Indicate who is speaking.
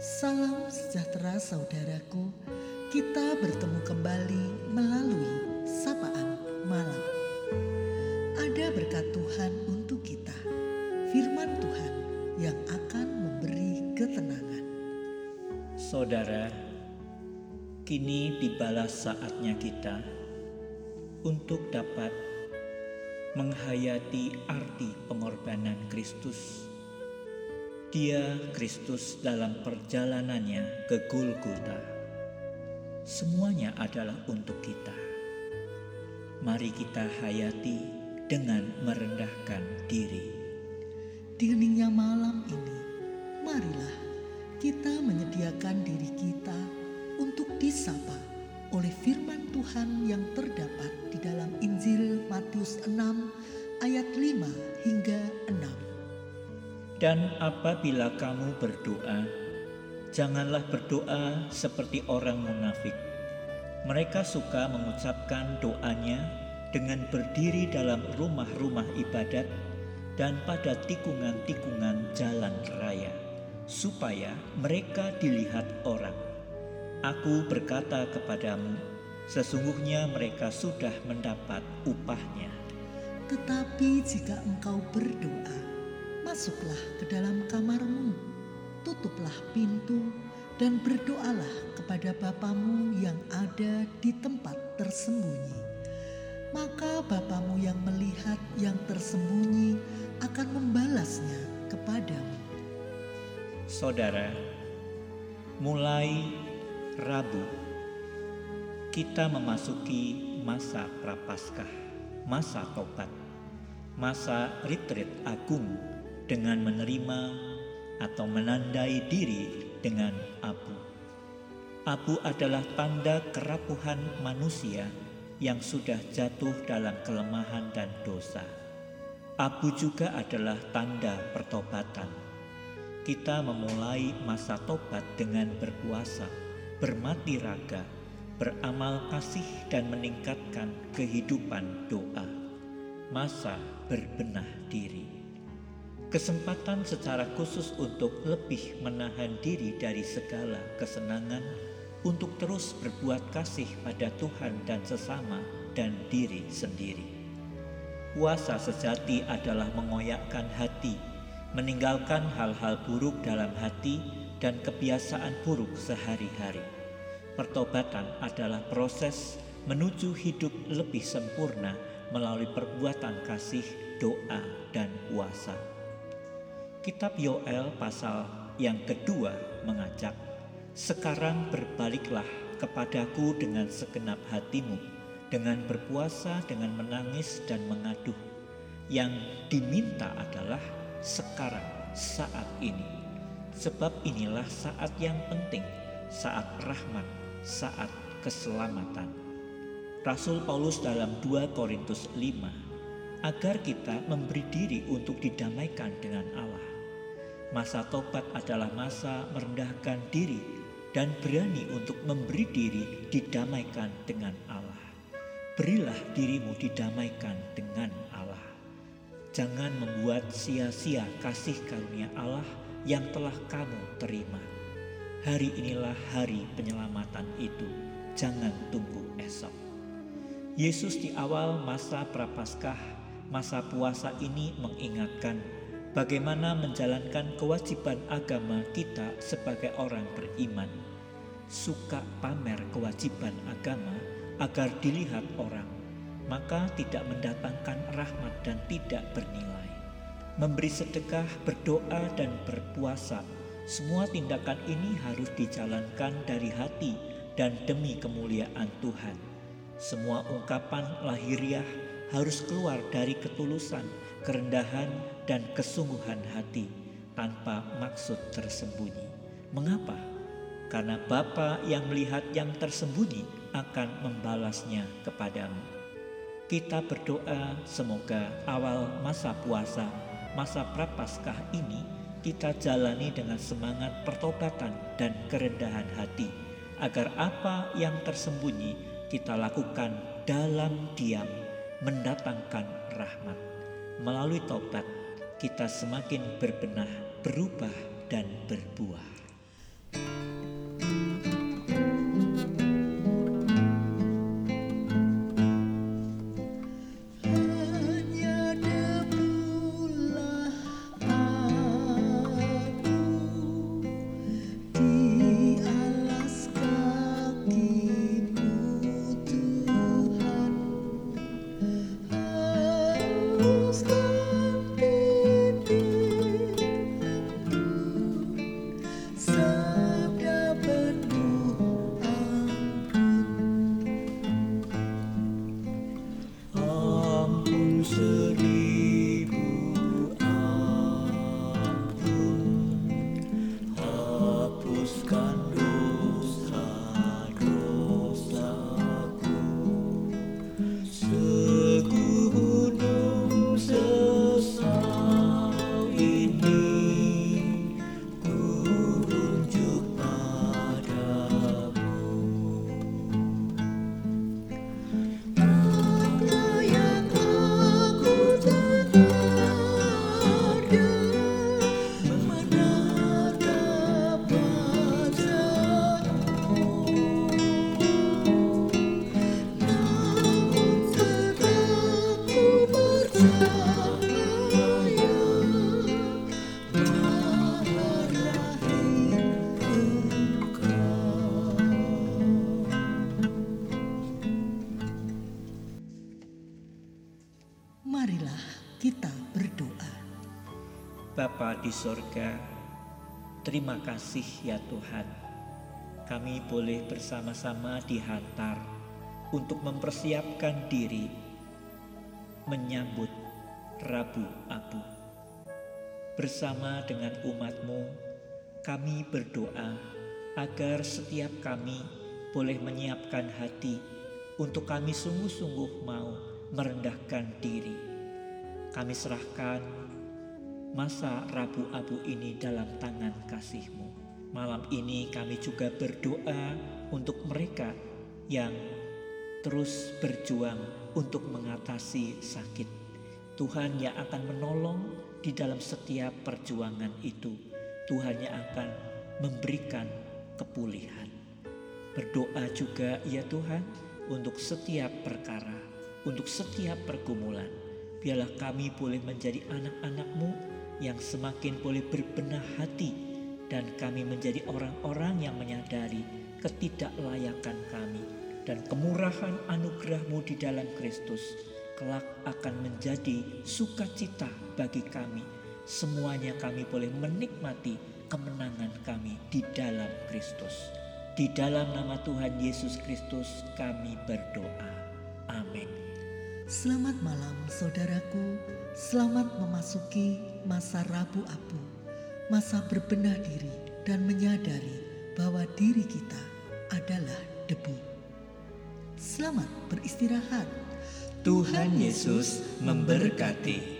Speaker 1: Salam sejahtera saudaraku, kita bertemu kembali melalui sapaan malam. Ada berkat Tuhan untuk kita, firman Tuhan yang akan memberi ketenangan.
Speaker 2: Saudara, kini dibalas saatnya kita untuk dapat menghayati arti pengorbanan Kristus. Dia Kristus dalam perjalanannya ke Golgota. Semuanya adalah untuk kita. Mari kita hayati dengan merendahkan diri.
Speaker 1: Di heningnya malam ini, marilah kita menyediakan diri kita untuk disapa oleh firman Tuhan yang terdapat di dalam Injil Matius 6 ayat 5 hingga 6.
Speaker 2: Dan apabila kamu berdoa, janganlah berdoa seperti orang munafik. Mereka suka mengucapkan doanya dengan berdiri dalam rumah-rumah ibadat dan pada tikungan-tikungan jalan raya, supaya mereka dilihat orang. Aku berkata kepadamu, sesungguhnya mereka sudah mendapat upahnya.
Speaker 1: Tetapi jika engkau berdoa, masuklah ke dalam kamarmu, tutuplah pintu, dan berdoalah kepada Bapamu yang ada di tempat tersembunyi. Maka Bapamu yang melihat yang tersembunyi akan membalasnya kepadamu.
Speaker 2: Saudara, mulai Rabu, kita memasuki masa prapaskah, masa tobat, masa retreat agung dengan menerima atau menandai diri dengan abu. Abu adalah tanda kerapuhan manusia yang sudah jatuh dalam kelemahan dan dosa. Abu juga adalah tanda pertobatan. Kita memulai masa tobat dengan berpuasa bermati raga, beramal kasih dan meningkatkan kehidupan doa. Masa berbenah diri. Kesempatan secara khusus untuk lebih menahan diri dari segala kesenangan untuk terus berbuat kasih pada Tuhan dan sesama dan diri sendiri. Puasa sejati adalah mengoyakkan hati, meninggalkan hal-hal buruk dalam hati dan kebiasaan buruk sehari-hari. Pertobatan adalah proses menuju hidup lebih sempurna melalui perbuatan kasih, doa, dan puasa. Kitab Yoel pasal yang kedua mengajak, Sekarang berbaliklah kepadaku dengan segenap hatimu, dengan berpuasa, dengan menangis dan mengaduh. Yang diminta adalah sekarang, saat ini Sebab inilah saat yang penting, saat rahmat, saat keselamatan. Rasul Paulus dalam 2 Korintus 5 agar kita memberi diri untuk didamaikan dengan Allah. Masa tobat adalah masa merendahkan diri dan berani untuk memberi diri didamaikan dengan Allah. Berilah dirimu didamaikan dengan Allah. Jangan membuat sia-sia kasih karunia Allah yang telah kamu terima. Hari inilah hari penyelamatan itu. Jangan tunggu esok. Yesus di awal masa prapaskah, masa puasa ini mengingatkan bagaimana menjalankan kewajiban agama kita sebagai orang beriman. Suka pamer kewajiban agama agar dilihat orang, maka tidak mendatangkan rahmat dan tidak bernilai memberi sedekah, berdoa, dan berpuasa. Semua tindakan ini harus dijalankan dari hati dan demi kemuliaan Tuhan. Semua ungkapan lahiriah harus keluar dari ketulusan, kerendahan, dan kesungguhan hati tanpa maksud tersembunyi. Mengapa? Karena Bapa yang melihat yang tersembunyi akan membalasnya kepadamu. Kita berdoa semoga awal masa puasa masa prapaskah ini kita jalani dengan semangat pertobatan dan kerendahan hati agar apa yang tersembunyi kita lakukan dalam diam mendatangkan rahmat. Melalui tobat kita semakin berbenah, berubah dan berbuah. Marilah kita berdoa. Bapa di sorga, terima kasih ya Tuhan. Kami boleh bersama-sama dihantar untuk mempersiapkan diri menyambut Rabu Abu. Bersama dengan umatmu, kami berdoa agar setiap kami boleh menyiapkan hati untuk kami sungguh-sungguh mau merendahkan diri kami serahkan masa Rabu Abu ini dalam tangan kasih-Mu. Malam ini kami juga berdoa untuk mereka yang terus berjuang untuk mengatasi sakit. Tuhan yang akan menolong di dalam setiap perjuangan itu. Tuhan yang akan memberikan kepulihan. Berdoa juga ya Tuhan untuk setiap perkara, untuk setiap pergumulan. Biarlah kami boleh menjadi anak-anakmu yang semakin boleh berbenah hati dan kami menjadi orang-orang yang menyadari ketidaklayakan kami dan kemurahan anugerahmu di dalam Kristus kelak akan menjadi sukacita bagi kami. Semuanya kami boleh menikmati kemenangan kami di dalam Kristus. Di dalam nama Tuhan Yesus Kristus kami berdoa. Amin.
Speaker 1: Selamat malam saudaraku, selamat memasuki masa Rabu Abu, masa berbenah diri dan menyadari bahwa diri kita adalah debu. Selamat beristirahat.
Speaker 2: Tuhan Yesus memberkati.